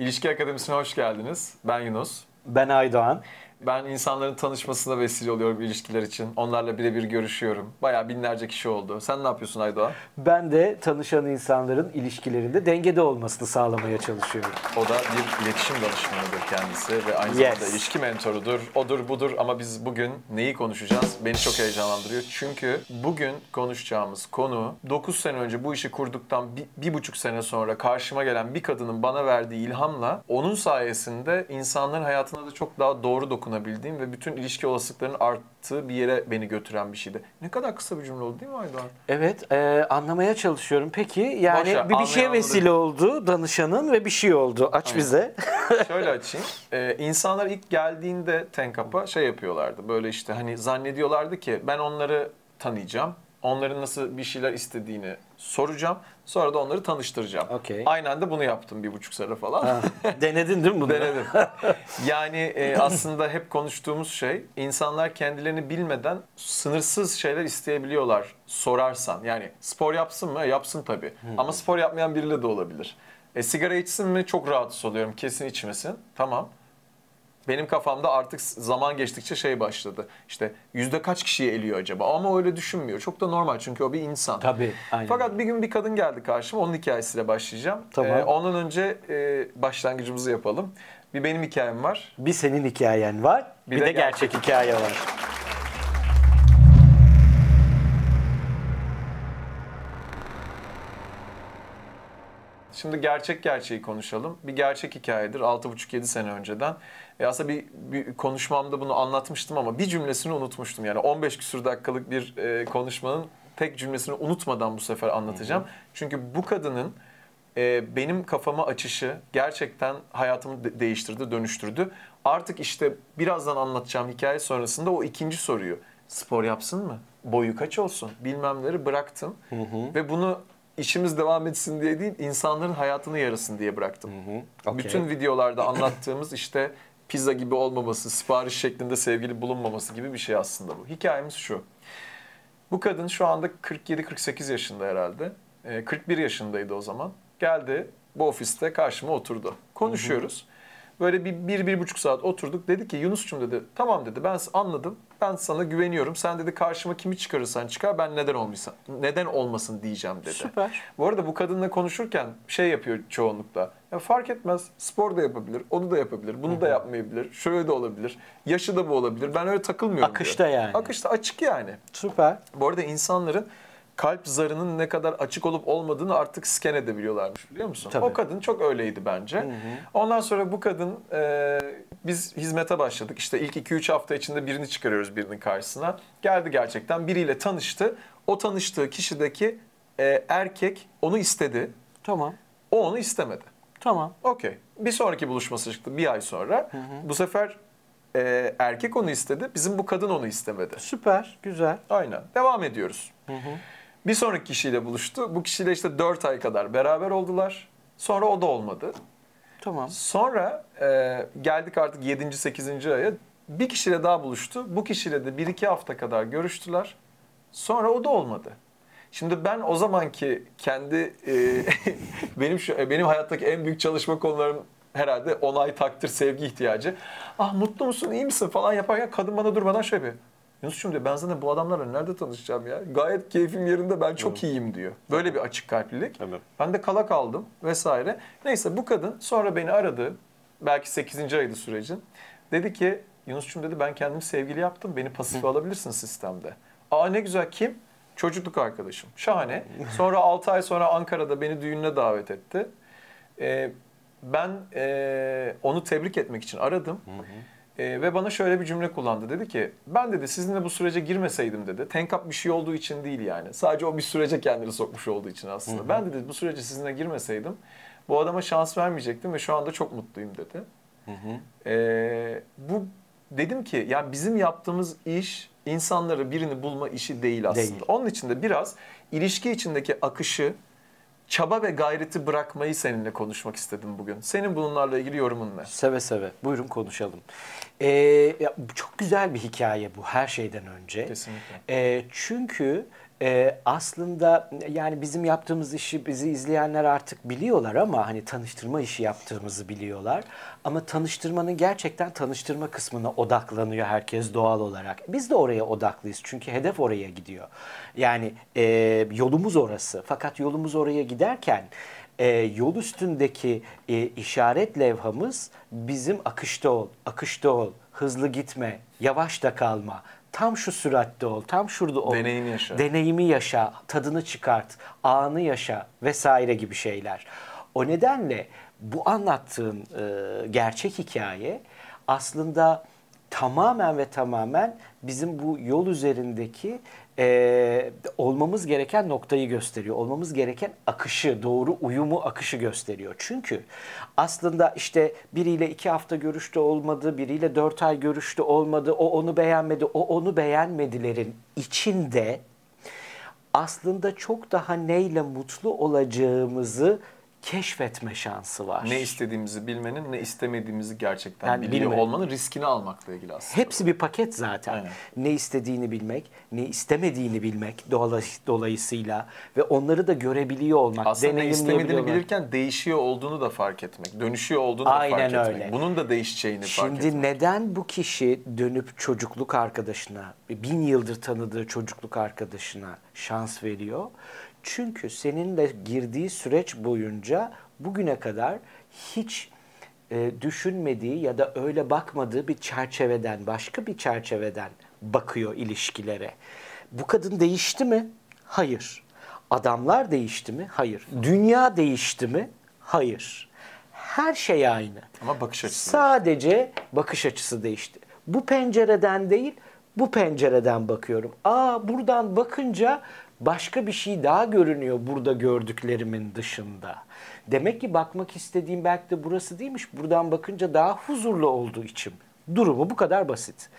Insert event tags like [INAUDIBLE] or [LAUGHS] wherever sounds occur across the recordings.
İlişki Akademisi'ne hoş geldiniz. Ben Yunus. Ben Aydoğan. Ben insanların tanışmasına vesile oluyorum ilişkiler için. Onlarla birebir görüşüyorum. Bayağı binlerce kişi oldu. Sen ne yapıyorsun Aydoğan? Ben de tanışan insanların ilişkilerinde dengede olmasını sağlamaya çalışıyorum. O da bir iletişim danışmanıdır kendisi ve aynı Yes. zamanda ilişki mentorudur. Odur budur ama biz bugün neyi konuşacağız? Beni çok heyecanlandırıyor. Çünkü bugün konuşacağımız konu 9 sene önce bu işi kurduktan bir, bir buçuk sene sonra karşıma gelen bir kadının bana verdiği ilhamla onun sayesinde insanların hayatına da çok daha doğru dokunabildiğim ve bütün ilişki olasılıklarının arttığı bir yere beni götüren bir şeydi. Ne kadar kısa bir cümle oldu değil mi Aydoğan? Evet, e, anlamaya çalışıyorum. Peki yani ver, bir, bir şeye vesile oldu danışanın ve bir şey oldu. Aç Aynen. bize. [LAUGHS] Şöyle [LAUGHS] açayım. Ee, insanlar ilk geldiğinde Tenkap'a şey yapıyorlardı. Böyle işte hani zannediyorlardı ki ben onları tanıyacağım. Onların nasıl bir şeyler istediğini soracağım. Sonra da onları tanıştıracağım. Okey. Aynen de bunu yaptım bir buçuk sene falan. Ha, [LAUGHS] Denedin değil mi bunu? Denedim. yani e, aslında hep konuştuğumuz şey insanlar kendilerini bilmeden sınırsız şeyler isteyebiliyorlar sorarsan. Yani spor yapsın mı? Yapsın tabii. Ama spor yapmayan biriyle de olabilir. E, sigara içsin mi? Çok rahatsız oluyorum. Kesin içmesin. Tamam. Benim kafamda artık zaman geçtikçe şey başladı. İşte yüzde kaç kişiyi eliyor acaba? Ama öyle düşünmüyor. Çok da normal çünkü o bir insan. Tabii, aynen. Fakat bir gün bir kadın geldi karşıma. Onun hikayesiyle başlayacağım. Tamam. Ee, ondan önce e, başlangıcımızı yapalım. Bir benim hikayem var. Bir senin hikayen var, bir, Bir de, de gerçek hikaye var. Şimdi gerçek gerçeği konuşalım. Bir gerçek hikayedir 6,5-7 sene önceden. E aslında bir, bir konuşmamda bunu anlatmıştım ama bir cümlesini unutmuştum. Yani 15 küsur dakikalık bir e, konuşmanın tek cümlesini unutmadan bu sefer anlatacağım. Çünkü bu kadının e, benim kafama açışı gerçekten hayatımı de- değiştirdi, dönüştürdü. Artık işte birazdan anlatacağım hikaye sonrasında o ikinci soruyu spor yapsın mı? Boyu kaç olsun? Bilmemleri bıraktım. Ve bunu işimiz devam etsin diye değil, insanların hayatını yarasın diye bıraktım. Okey. Bütün videolarda anlattığımız işte pizza gibi olmaması, sipariş şeklinde sevgili bulunmaması gibi bir şey aslında bu. Hikayemiz şu. Bu kadın şu anda 47-48 yaşında herhalde. Ee, 41 yaşındaydı o zaman. Geldi bu ofiste karşıma oturdu. Konuşuyoruz. Böyle bir, bir, bir buçuk saat oturduk. Dedi ki Yunus'cum dedi tamam dedi ben anladım. Ben sana güveniyorum. Sen dedi karşıma kimi çıkarırsan çıkar ben neden olmasın, neden olmasın diyeceğim dedi. Süper. Bu arada bu kadınla konuşurken şey yapıyor çoğunlukla. Ya fark etmez. Spor da yapabilir, onu da yapabilir, bunu da yapmayabilir. Şöyle de olabilir. Yaşı da bu olabilir. Ben öyle takılmıyorum. Akışta diyor. yani. Akışta açık yani. Süper. Bu arada insanların kalp zarının ne kadar açık olup olmadığını artık scan edebiliyorlarmış biliyor musun? Tabii. O kadın çok öyleydi bence. Ondan sonra bu kadın e, biz hizmete başladık. İşte ilk 2-3 hafta içinde birini çıkarıyoruz birinin karşısına. Geldi gerçekten biriyle tanıştı. O tanıştığı kişideki e, erkek onu istedi. Tamam. O onu istemedi. Tamam. Okey. Bir sonraki buluşması çıktı bir ay sonra. Bu sefer e, erkek onu istedi. Bizim bu kadın onu istemedi. Süper. Güzel. Aynen. Devam ediyoruz. Bir sonraki kişiyle buluştu. Bu kişiyle işte 4 ay kadar beraber oldular. Sonra o da olmadı. Tamam. Sonra e, geldik artık 7. 8. aya. Bir kişiyle daha buluştu. Bu kişiyle de 1-2 hafta kadar görüştüler. Sonra o da olmadı. Şimdi ben o zamanki kendi e, [LAUGHS] benim şu e, benim hayattaki en büyük çalışma konularım herhalde onay, takdir, sevgi ihtiyacı. Ah mutlu musun, iyi misin falan yaparken kadın bana durmadan şöyle bir Yunus'cum diyor ben zaten bu adamlarla nerede tanışacağım ya? Gayet keyfim yerinde ben çok iyiyim diyor. Böyle bir açık kalplilik. Tabii. Ben de kala kaldım vesaire. Neyse bu kadın sonra beni aradı. Belki 8. aydı sürecin. Dedi ki Yunus'cum dedi ben kendimi sevgili yaptım. Beni pasife alabilirsin sistemde. Aa ne güzel kim? Çocukluk arkadaşım. Şahane. Sonra 6 ay sonra Ankara'da beni düğününe davet etti. Ee, ben ee, onu tebrik etmek için aradım. Ee, ve bana şöyle bir cümle kullandı. Dedi ki ben dedi sizinle bu sürece girmeseydim dedi. Tenkap bir şey olduğu için değil yani. Sadece o bir sürece kendini sokmuş olduğu için aslında. Ben dedi bu sürece sizinle girmeseydim bu adama şans vermeyecektim ve şu anda çok mutluyum dedi. Ee, bu dedim ki ya bizim yaptığımız iş insanları birini bulma işi değil aslında. Değil. Onun için de biraz ilişki içindeki akışı çaba ve gayreti bırakmayı seninle konuşmak istedim bugün. Senin bunlarla ilgili yorumun ne? Seve seve. Buyurun konuşalım. Ee, ya, çok güzel bir hikaye bu her şeyden önce. Kesinlikle. Ee, çünkü Ee, aslında yani bizim yaptığımız işi bizi izleyenler artık biliyorlar ama hani tanıştırma işi yaptığımızı biliyorlar. Ama tanıştırmanın gerçekten tanıştırma kısmına odaklanıyor herkes doğal olarak. Biz de oraya odaklıyız çünkü hedef oraya gidiyor. Yani e, yolumuz orası. Fakat yolumuz oraya giderken e, yol üstündeki e, işaret levhamız bizim akışta ol, akışta ol, hızlı gitme, yavaş da kalma, tam şu süratte ol, tam şurada ol. Deneyimi yaşa. Deneyimi yaşa, tadını çıkart, anı yaşa vesaire gibi şeyler. O nedenle bu anlattığın e, gerçek hikaye aslında tamamen ve tamamen bizim bu yol üzerindeki e, olmamız gereken noktayı gösteriyor. Olmamız gereken akışı, doğru uyumu, akışı gösteriyor. Çünkü aslında işte biriyle iki hafta görüştü olmadı, biriyle dört ay görüştü olmadı, o onu beğenmedi, o onu beğenmedilerin içinde aslında çok daha neyle mutlu olacağımızı keşfetme şansı var. Ne istediğimizi bilmenin, ne istemediğimizi gerçekten Yani biliyor bilme. olmanın riskini almakla ilgili aslında. Hepsi bir paket zaten. Aynen. Ne istediğini bilmek, ne istemediğini bilmek dolay- dolayısıyla ve onları da görebiliyor olmak, Aslında ne istemediğini bilirken değişiyor olduğunu da fark etmek, dönüşüyor olduğunu da Aynen fark etmek. öyle. Bunun da değişeceğini fark Şimdi etmek. neden bu kişi dönüp çocukluk arkadaşına, bin yıldır tanıdığı çocukluk arkadaşına şans veriyor? Çünkü seninle girdiği süreç boyunca bugüne kadar hiç e, düşünmediği ya da öyle bakmadığı bir çerçeveden, başka bir çerçeveden bakıyor ilişkilere. Bu kadın değişti mi? Hayır. Adamlar değişti mi? Hayır. Dünya değişti mi? Hayır. Her şey aynı. Ama bakış açısı Sadece bakış açısı değişti. Bu pencereden değil, bu pencereden bakıyorum. Aa buradan bakınca başka bir şey daha görünüyor burada gördüklerimin dışında. Demek ki bakmak istediğim belki de burası değilmiş. Buradan bakınca daha huzurlu olduğu içim. Durumu bu kadar basit.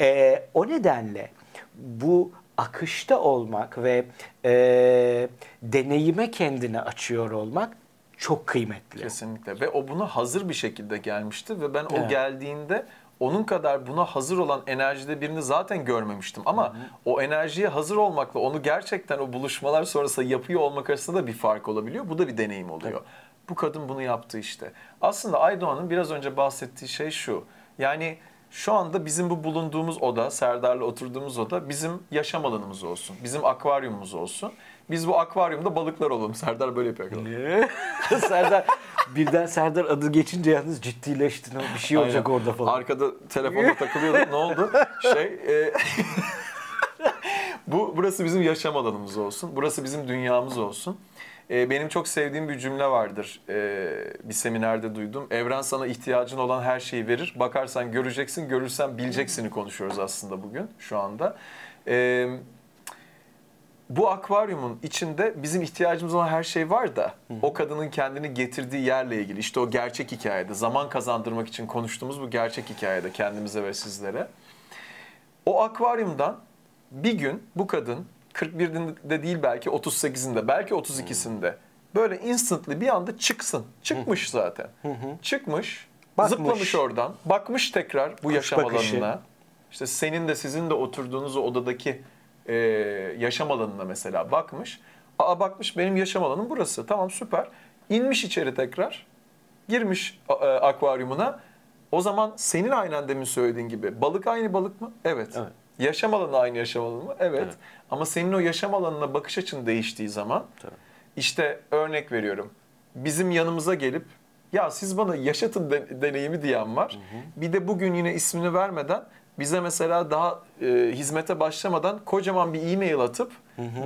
Ee, o nedenle bu akışta olmak ve e, deneyime kendini açıyor olmak çok kıymetli. Kesinlikle. Ve o buna hazır bir şekilde gelmişti ve ben o Evet. geldiğinde onun kadar buna hazır olan enerjide birini zaten görmemiştim. Ama o enerjiye hazır olmakla onu gerçekten o buluşmalar sonrası yapıyor olmak arasında da bir fark olabiliyor. Bu da bir deneyim oluyor. Bu kadın bunu yaptı işte. Aslında Aydoğan'ın biraz önce bahsettiği şey şu. Yani şu anda bizim bu bulunduğumuz oda, Serdar'la oturduğumuz oda bizim yaşam alanımız olsun. Bizim akvaryumumuz olsun. Biz bu akvaryumda balıklar olalım. Serdar böyle yapıyor. [LAUGHS] Serdar birden Serdar adı geçince yalnız ciddileştin. Bir şey olacak Aynen. orada falan. Arkada telefonla takılıyordum. ne oldu? Şey, e, [LAUGHS] bu burası bizim yaşam alanımız olsun. Burası bizim dünyamız olsun. E, benim çok sevdiğim bir cümle vardır. E, bir seminerde duydum. Evren sana ihtiyacın olan her şeyi verir. Bakarsan göreceksin, görürsen bileceksini konuşuyoruz aslında bugün, şu anda. E, bu akvaryumun içinde bizim ihtiyacımız olan her şey var da o kadının kendini getirdiği yerle ilgili işte o gerçek hikayede zaman kazandırmak için konuştuğumuz bu gerçek hikayede kendimize ve sizlere o akvaryumdan bir gün bu kadın 41'inde değil belki 38'inde belki 32'sinde böyle instantly bir anda çıksın. Çıkmış zaten. Çıkmış, Bakmış. zıplamış oradan, bakmış tekrar bu yaşam bakışı. alanına. İşte senin de sizin de oturduğunuz odadaki e, yaşam alanına mesela bakmış. Aa bakmış benim yaşam alanım burası. Tamam süper. İnmiş içeri tekrar. Girmiş e, akvaryumuna. O zaman senin aynen demin söylediğin gibi balık aynı balık mı? Evet. Evet. Yaşam alanı aynı yaşam alanı mı? Evet. Evet. Ama senin o yaşam alanına bakış açın değiştiği zaman Tabii. işte örnek veriyorum. Bizim yanımıza gelip ya siz bana yaşatın de- deneyimi diyen var. Bir de bugün yine ismini vermeden bize mesela daha e, hizmete başlamadan kocaman bir e-mail atıp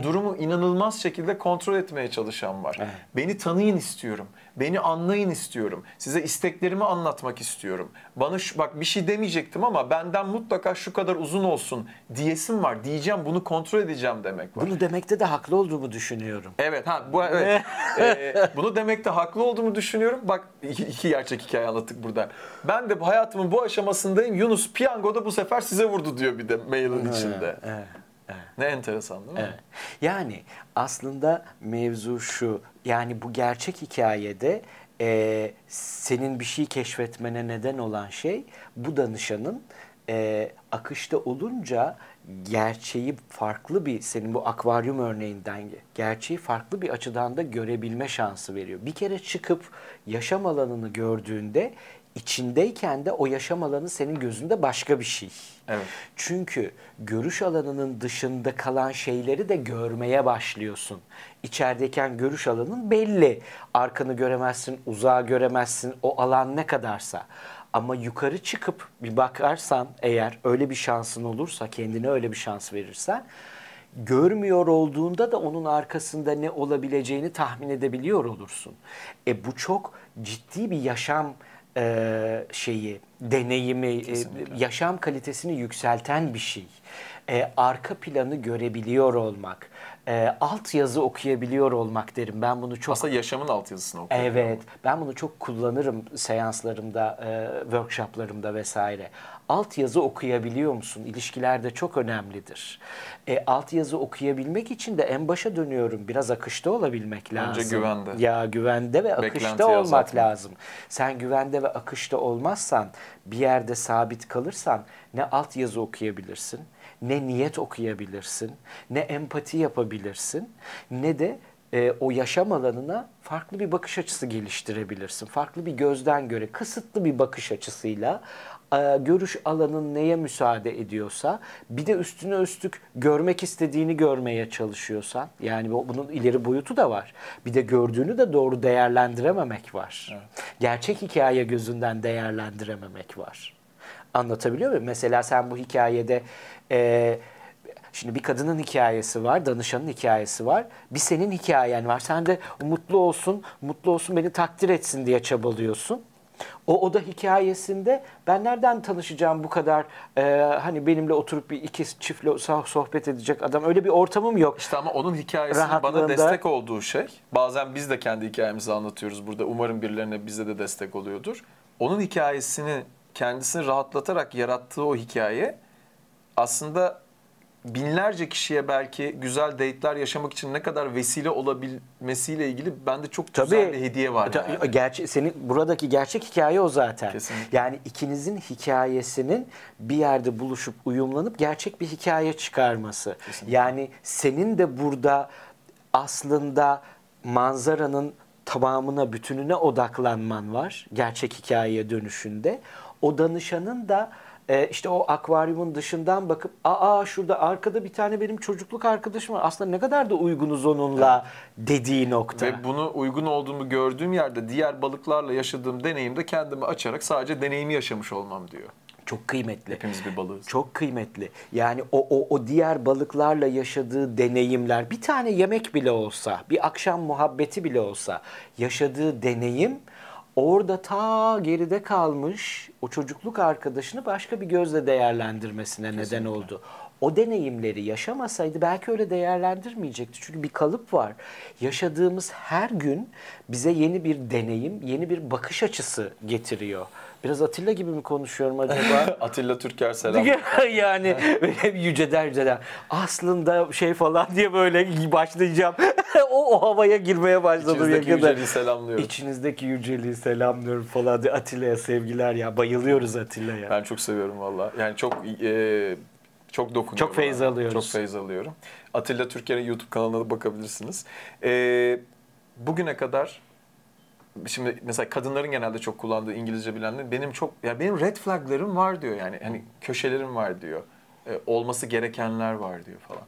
durumu inanılmaz şekilde kontrol etmeye çalışan var. Evet. Beni tanıyın istiyorum. Beni anlayın istiyorum. Size isteklerimi anlatmak istiyorum. Bana şu, bak bir şey demeyecektim ama benden mutlaka şu kadar uzun olsun diyesim var. Diyeceğim bunu kontrol edeceğim demek var. Bunu demekte de haklı olduğumu düşünüyorum. Evet ha bu evet. [LAUGHS] Ee, bunu demekte haklı olduğumu düşünüyorum. Bak iki, iki gerçek hikaye anlattık burada. Ben de bu hayatımın bu aşamasındayım. Yunus piyangoda bu sefer size vurdu diyor bir de mailin içinde. Evet, evet. Ne enteresan değil mi? Evet. Yani aslında mevzu şu. Yani bu gerçek hikayede e, senin bir şey keşfetmene neden olan şey bu danışanın e, akışta olunca gerçeği farklı bir senin bu akvaryum örneğinden gerçeği farklı bir açıdan da görebilme şansı veriyor. Bir kere çıkıp yaşam alanını gördüğünde içindeyken de o yaşam alanı senin gözünde başka bir şey. Evet. Çünkü görüş alanının dışında kalan şeyleri de görmeye başlıyorsun. İçerideyken görüş alanın belli. Arkanı göremezsin, uzağı göremezsin, o alan ne kadarsa. Ama yukarı çıkıp bir bakarsan eğer öyle bir şansın olursa, kendine öyle bir şans verirsen görmüyor olduğunda da onun arkasında ne olabileceğini tahmin edebiliyor olursun. E bu çok ciddi bir yaşam e, şeyi, deneyimi, e, yaşam kalitesini yükselten bir şey. E, arka planı görebiliyor olmak, e, alt yazı okuyabiliyor olmak derim. Ben bunu çok Aslında yaşamın altyazısını okuyor. Evet, ben bunu çok kullanırım seanslarımda, e, workshoplarımda vesaire. Alt yazı okuyabiliyor musun? İlişkilerde çok önemlidir. E, alt yazı okuyabilmek için de en başa dönüyorum. Biraz akışta olabilmek lazım. Önce güvende. Ya güvende ve akışta olmak azaltmak. lazım. Sen güvende ve akışta olmazsan, bir yerde sabit kalırsan ne alt yazı okuyabilirsin, ne niyet okuyabilirsin, ne empati yapabilirsin, ne de e, o yaşam alanına farklı bir bakış açısı geliştirebilirsin. Farklı bir gözden göre, kısıtlı bir bakış açısıyla e, görüş alanın neye müsaade ediyorsa, bir de üstüne üstlük görmek istediğini görmeye çalışıyorsan, yani bu- bunun ileri boyutu da var. Bir de gördüğünü de doğru değerlendirememek var. Gerçek hikaye gözünden değerlendirememek var. Anlatabiliyor muyum? Mesela sen bu hikayede e, şimdi bir kadının hikayesi var, danışanın hikayesi var. Bir senin hikayen var. Sen de mutlu olsun, mutlu olsun beni takdir etsin diye çabalıyorsun. O o da hikayesinde ben nereden tanışacağım bu kadar e, hani benimle oturup bir iki çiftle soh- sohbet edecek adam öyle bir ortamım yok. İşte ama onun hikayesinin bana destek olduğu şey, bazen biz de kendi hikayemizi anlatıyoruz burada. Umarım birilerine bize de destek oluyordur. Onun hikayesini kendisini rahatlatarak yarattığı o hikaye aslında binlerce kişiye belki güzel date'ler yaşamak için ne kadar vesile olabilmesiyle ilgili bende çok güzel bir hediye var. Ta- yani. Gerçi senin buradaki gerçek hikaye o zaten. Kesinlikle. Yani ikinizin hikayesinin bir yerde buluşup uyumlanıp gerçek bir hikaye çıkarması. Yani senin de burada aslında manzaranın tamamına, bütününe odaklanman var gerçek hikayeye dönüşünde. O danışanın da e, işte o akvaryumun dışından bakıp aa şurada arkada bir tane benim çocukluk arkadaşım var. Aslında ne kadar da uygunuz onunla dediği nokta. Ve bunu uygun olduğumu gördüğüm yerde diğer balıklarla yaşadığım deneyimde kendimi açarak sadece deneyimi yaşamış olmam diyor. Çok kıymetli. Hepimiz bir balığız. Çok kıymetli. Yani o, o, o diğer balıklarla yaşadığı deneyimler, bir tane yemek bile olsa, bir akşam muhabbeti bile olsa, yaşadığı deneyim orada ta geride kalmış o çocukluk arkadaşını başka bir gözle değerlendirmesine neden oldu. O deneyimleri yaşamasaydı belki öyle değerlendirmeyecekti. Çünkü bir kalıp var. Yaşadığımız her gün bize yeni bir deneyim, yeni bir bakış açısı getiriyor. Biraz Atilla gibi mi konuşuyorum acaba? [LAUGHS] Atilla Türker selam. [LAUGHS] yani yüceden yüceden. Aslında şey falan diye böyle başlayacağım. [LAUGHS] o, o havaya girmeye başladım İçinizdeki yakında. yüceliği selamlıyorum. İçinizdeki yüceliği selamlıyorum falan diye Atilla'ya sevgiler ya. Bayılıyoruz Atilla'ya. Ben çok seviyorum valla. Yani çok e, çok dokunuyor. Çok feyiz bana. alıyoruz. Çok feyiz alıyorum. Atilla Türker'in YouTube kanalına da bakabilirsiniz. E, bugüne kadar şimdi mesela kadınların genelde çok kullandığı İngilizce bilenler benim çok ya benim red flaglarım var diyor yani hani köşelerim var diyor. E, olması gerekenler var diyor falan.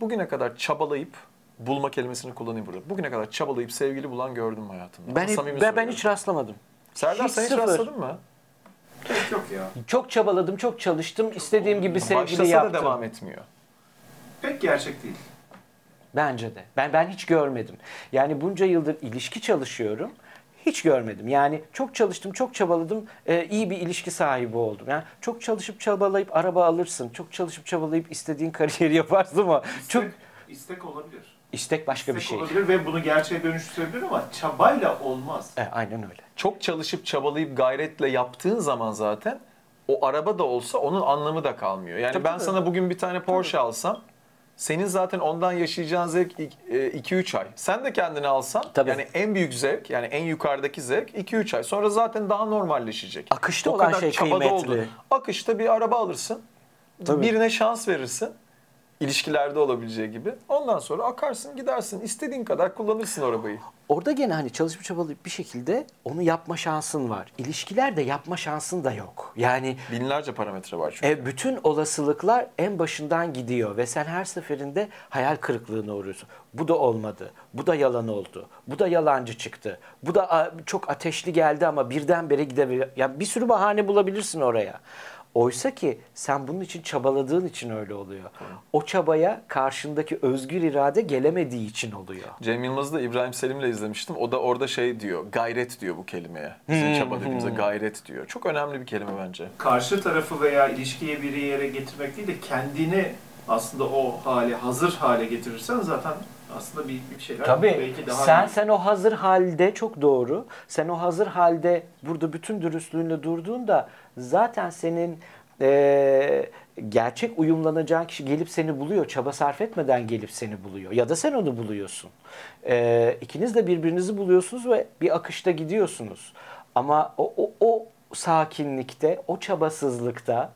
Bugüne kadar çabalayıp bulma kelimesini kullanayım burada. Bugüne kadar çabalayıp sevgili bulan gördüm hayatımda. Ben, Ama hep- ben, ben hiç rastlamadım. Serdar hiç sen hiç sıfır. rastladın mı? Yok ya. Çok çabaladım, çok çalıştım. istediğim gibi sevgili Başlasa yaptım. da devam etmiyor. Pek gerçek değil. Bence de. Ben ben hiç görmedim. Yani bunca yıldır ilişki çalışıyorum. Hiç görmedim. Yani çok çalıştım, çok çabaladım. e, iyi bir ilişki sahibi oldum. Yani çok çalışıp çabalayıp araba alırsın. Çok çalışıp çabalayıp istediğin [LAUGHS] kariyeri yaparsın ama çok İstek, istek olabilir. istek başka bir İstek şey. olabilir ve bunu gerçeğe dönüştürebilir ama çabayla olmaz. E, aynen öyle. çok çalışıp çabalayıp gayretle yaptığın zaman zaten o araba da olsa onun anlamı da kalmıyor. Yani Tabii, ben tabii. sana bugün bir tane Porsche alsam senin zaten ondan yaşayacağın zevk 2-3 ay. Sen de kendini alsan Tabii. yani en büyük zevk yani en yukarıdaki zevk 2-3 ay. Sonra zaten daha normalleşecek. Akışta olan şey çabada kıymetli. Akışta bir araba alırsın. Tabii. Birine şans verirsin. İlişkilerde olabileceği gibi. Ondan sonra akarsın gidersin. İstediğin kadar kullanırsın arabayı. Orada gene hani çalışıp çabalayıp bir şekilde onu yapma şansın var. İlişkilerde yapma şansın da yok. Yani Binlerce parametre var çünkü. E, bütün olasılıklar en başından gidiyor ve sen her seferinde hayal kırıklığına uğruyorsun. Bu da olmadı, bu da yalan oldu, bu da yalancı çıktı, bu da çok ateşli geldi ama birdenbire gidebilir. Ya bir sürü bahane bulabilirsin oraya. Oysa ki sen bunun için çabaladığın için öyle oluyor. O çabaya karşındaki özgür irade gelemediği için oluyor. Cem Yılmaz'ı da İbrahim Selim'le izlemiştim. O da orada şey diyor, gayret diyor bu kelimeye. Bizim çaba dediğimizde gayret diyor. Çok önemli bir kelime bence. Karşı tarafı veya ilişkiye bir yere getirmek değil de kendini aslında o hale, hazır hale getirirsen zaten aslında bir, bir şeyler Tabii. belki daha sen iyi. sen o hazır halde çok doğru. Sen o hazır halde burada bütün dürüstlüğünle durduğunda zaten senin eee, gerçek uyumlanacağın kişi gelip seni buluyor. Çaba sarf etmeden gelip seni buluyor. Ya da sen onu buluyorsun. Eee ikiniz de birbirinizi buluyorsunuz ve bir akışta gidiyorsunuz. Ama o, o, o sakinlikte, o çabasızlıkta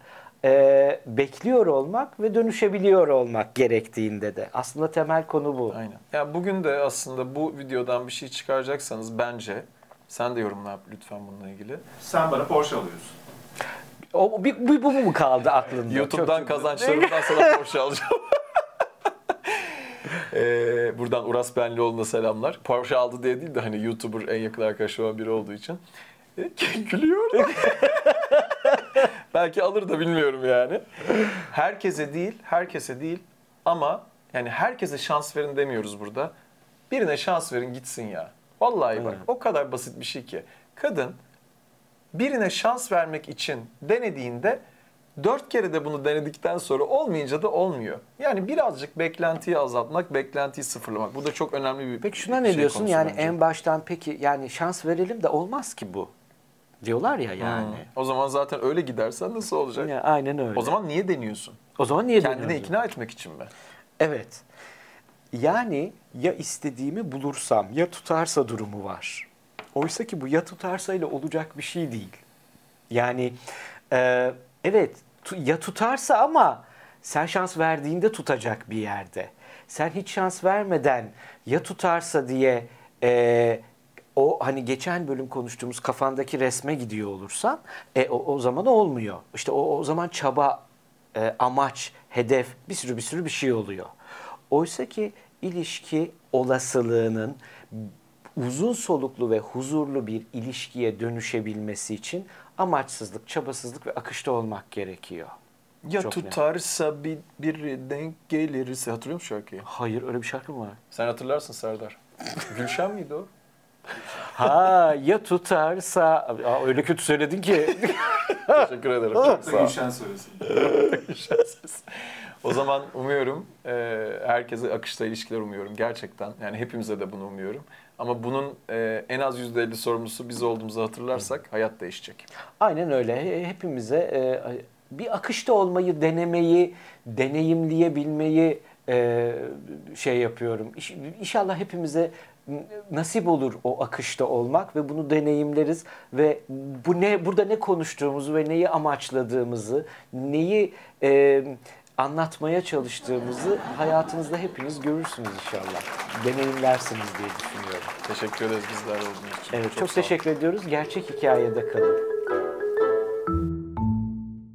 eee, bekliyor olmak ve dönüşebiliyor olmak gerektiğinde de. Aslında temel konu bu. Aynen. Ya bugün de aslında bu videodan bir şey çıkaracaksanız bence sen de yorumla yap lütfen bununla ilgili. Sen bana Porsche alıyorsun. O bir, bir bu mu kaldı aklında? YouTube'dan Çok- kazançlarımdan [LAUGHS] sana Porsche alacağım. [LAUGHS] Ee, buradan Uras Benlioğlu'na selamlar. Porsche aldı diye değil de hani YouTuber en yakın arkadaşlarımdan biri olduğu için. [LAUGHS] Ee, Gülüyor. [LAUGHS] Belki alır da bilmiyorum yani. Herkese değil, herkese değil ama yani herkese şans verin demiyoruz burada. Birine şans verin gitsin ya. Vallahi bak o kadar basit bir şey ki. Kadın birine şans vermek için denediğinde dört kere de bunu denedikten sonra olmayınca da olmuyor. Yani birazcık beklentiyi azaltmak, beklentiyi sıfırlamak. Bu da çok önemli bir Peki şuna ne şey diyorsun? Yani bence. en baştan peki yani şans verelim de olmaz ki bu. Diyorlar ya yani. Hmm. O zaman zaten öyle gidersen nasıl olacak? Ya, aynen öyle. O zaman niye deniyorsun? o zaman niye Kendini dönüyoruz? ikna etmek için mi? Evet. Yani ya istediğimi bulursam ya tutarsa durumu var. Oysa ki bu ya tutarsa ile olacak bir şey değil. Yani e, evet ya tutarsa ama sen şans verdiğinde tutacak bir yerde. Sen hiç şans vermeden ya tutarsa diye e, o hani geçen bölüm konuştuğumuz kafandaki resme gidiyor olursan e, o, o zaman olmuyor. İşte o, o zaman çaba, e, amaç, hedef bir sürü bir sürü bir şey oluyor. Oysa ki ilişki olasılığının uzun soluklu ve huzurlu bir ilişkiye dönüşebilmesi için amaçsızlık, çabasızlık ve akışta olmak gerekiyor. Ya Çok net. tutarsa bir, bir denk gelirse. Hatırlıyor musun şarkıyı? Hayır öyle bir şarkı mı var? Sen hatırlarsın Serdar. [LAUGHS] Gülşen miydi o? [LAUGHS] Ha ya tutarsa Aa, öyle kötü söyledin ki. [LAUGHS] Teşekkür ederim. Çok sağ ol. [LAUGHS] Gülşen söylesin. O zaman umuyorum e, herkese akışta ilişkiler umuyorum gerçekten. Yani hepimize de bunu umuyorum. Ama bunun e, en az %50 sorumlusu biz olduğumuzu hatırlarsak hayat değişecek. Aynen öyle. He- Hepimize e, bir akışta olmayı denemeyi, deneyimleyebilmeyi e, şey yapıyorum. İş- İnşallah hepimize nasip olur o akışta olmak ve bunu deneyimleriz ve bu ne burada ne konuştuğumuzu ve neyi amaçladığımızı, neyi e, anlatmaya çalıştığımızı hayatınızda hepiniz görürsünüz inşallah. Deneyimlersiniz diye düşünüyorum. Teşekkür ederiz bizler olduğunuz için. Evet çok, ol. teşekkür ediyoruz. Gerçek hikayede kalın.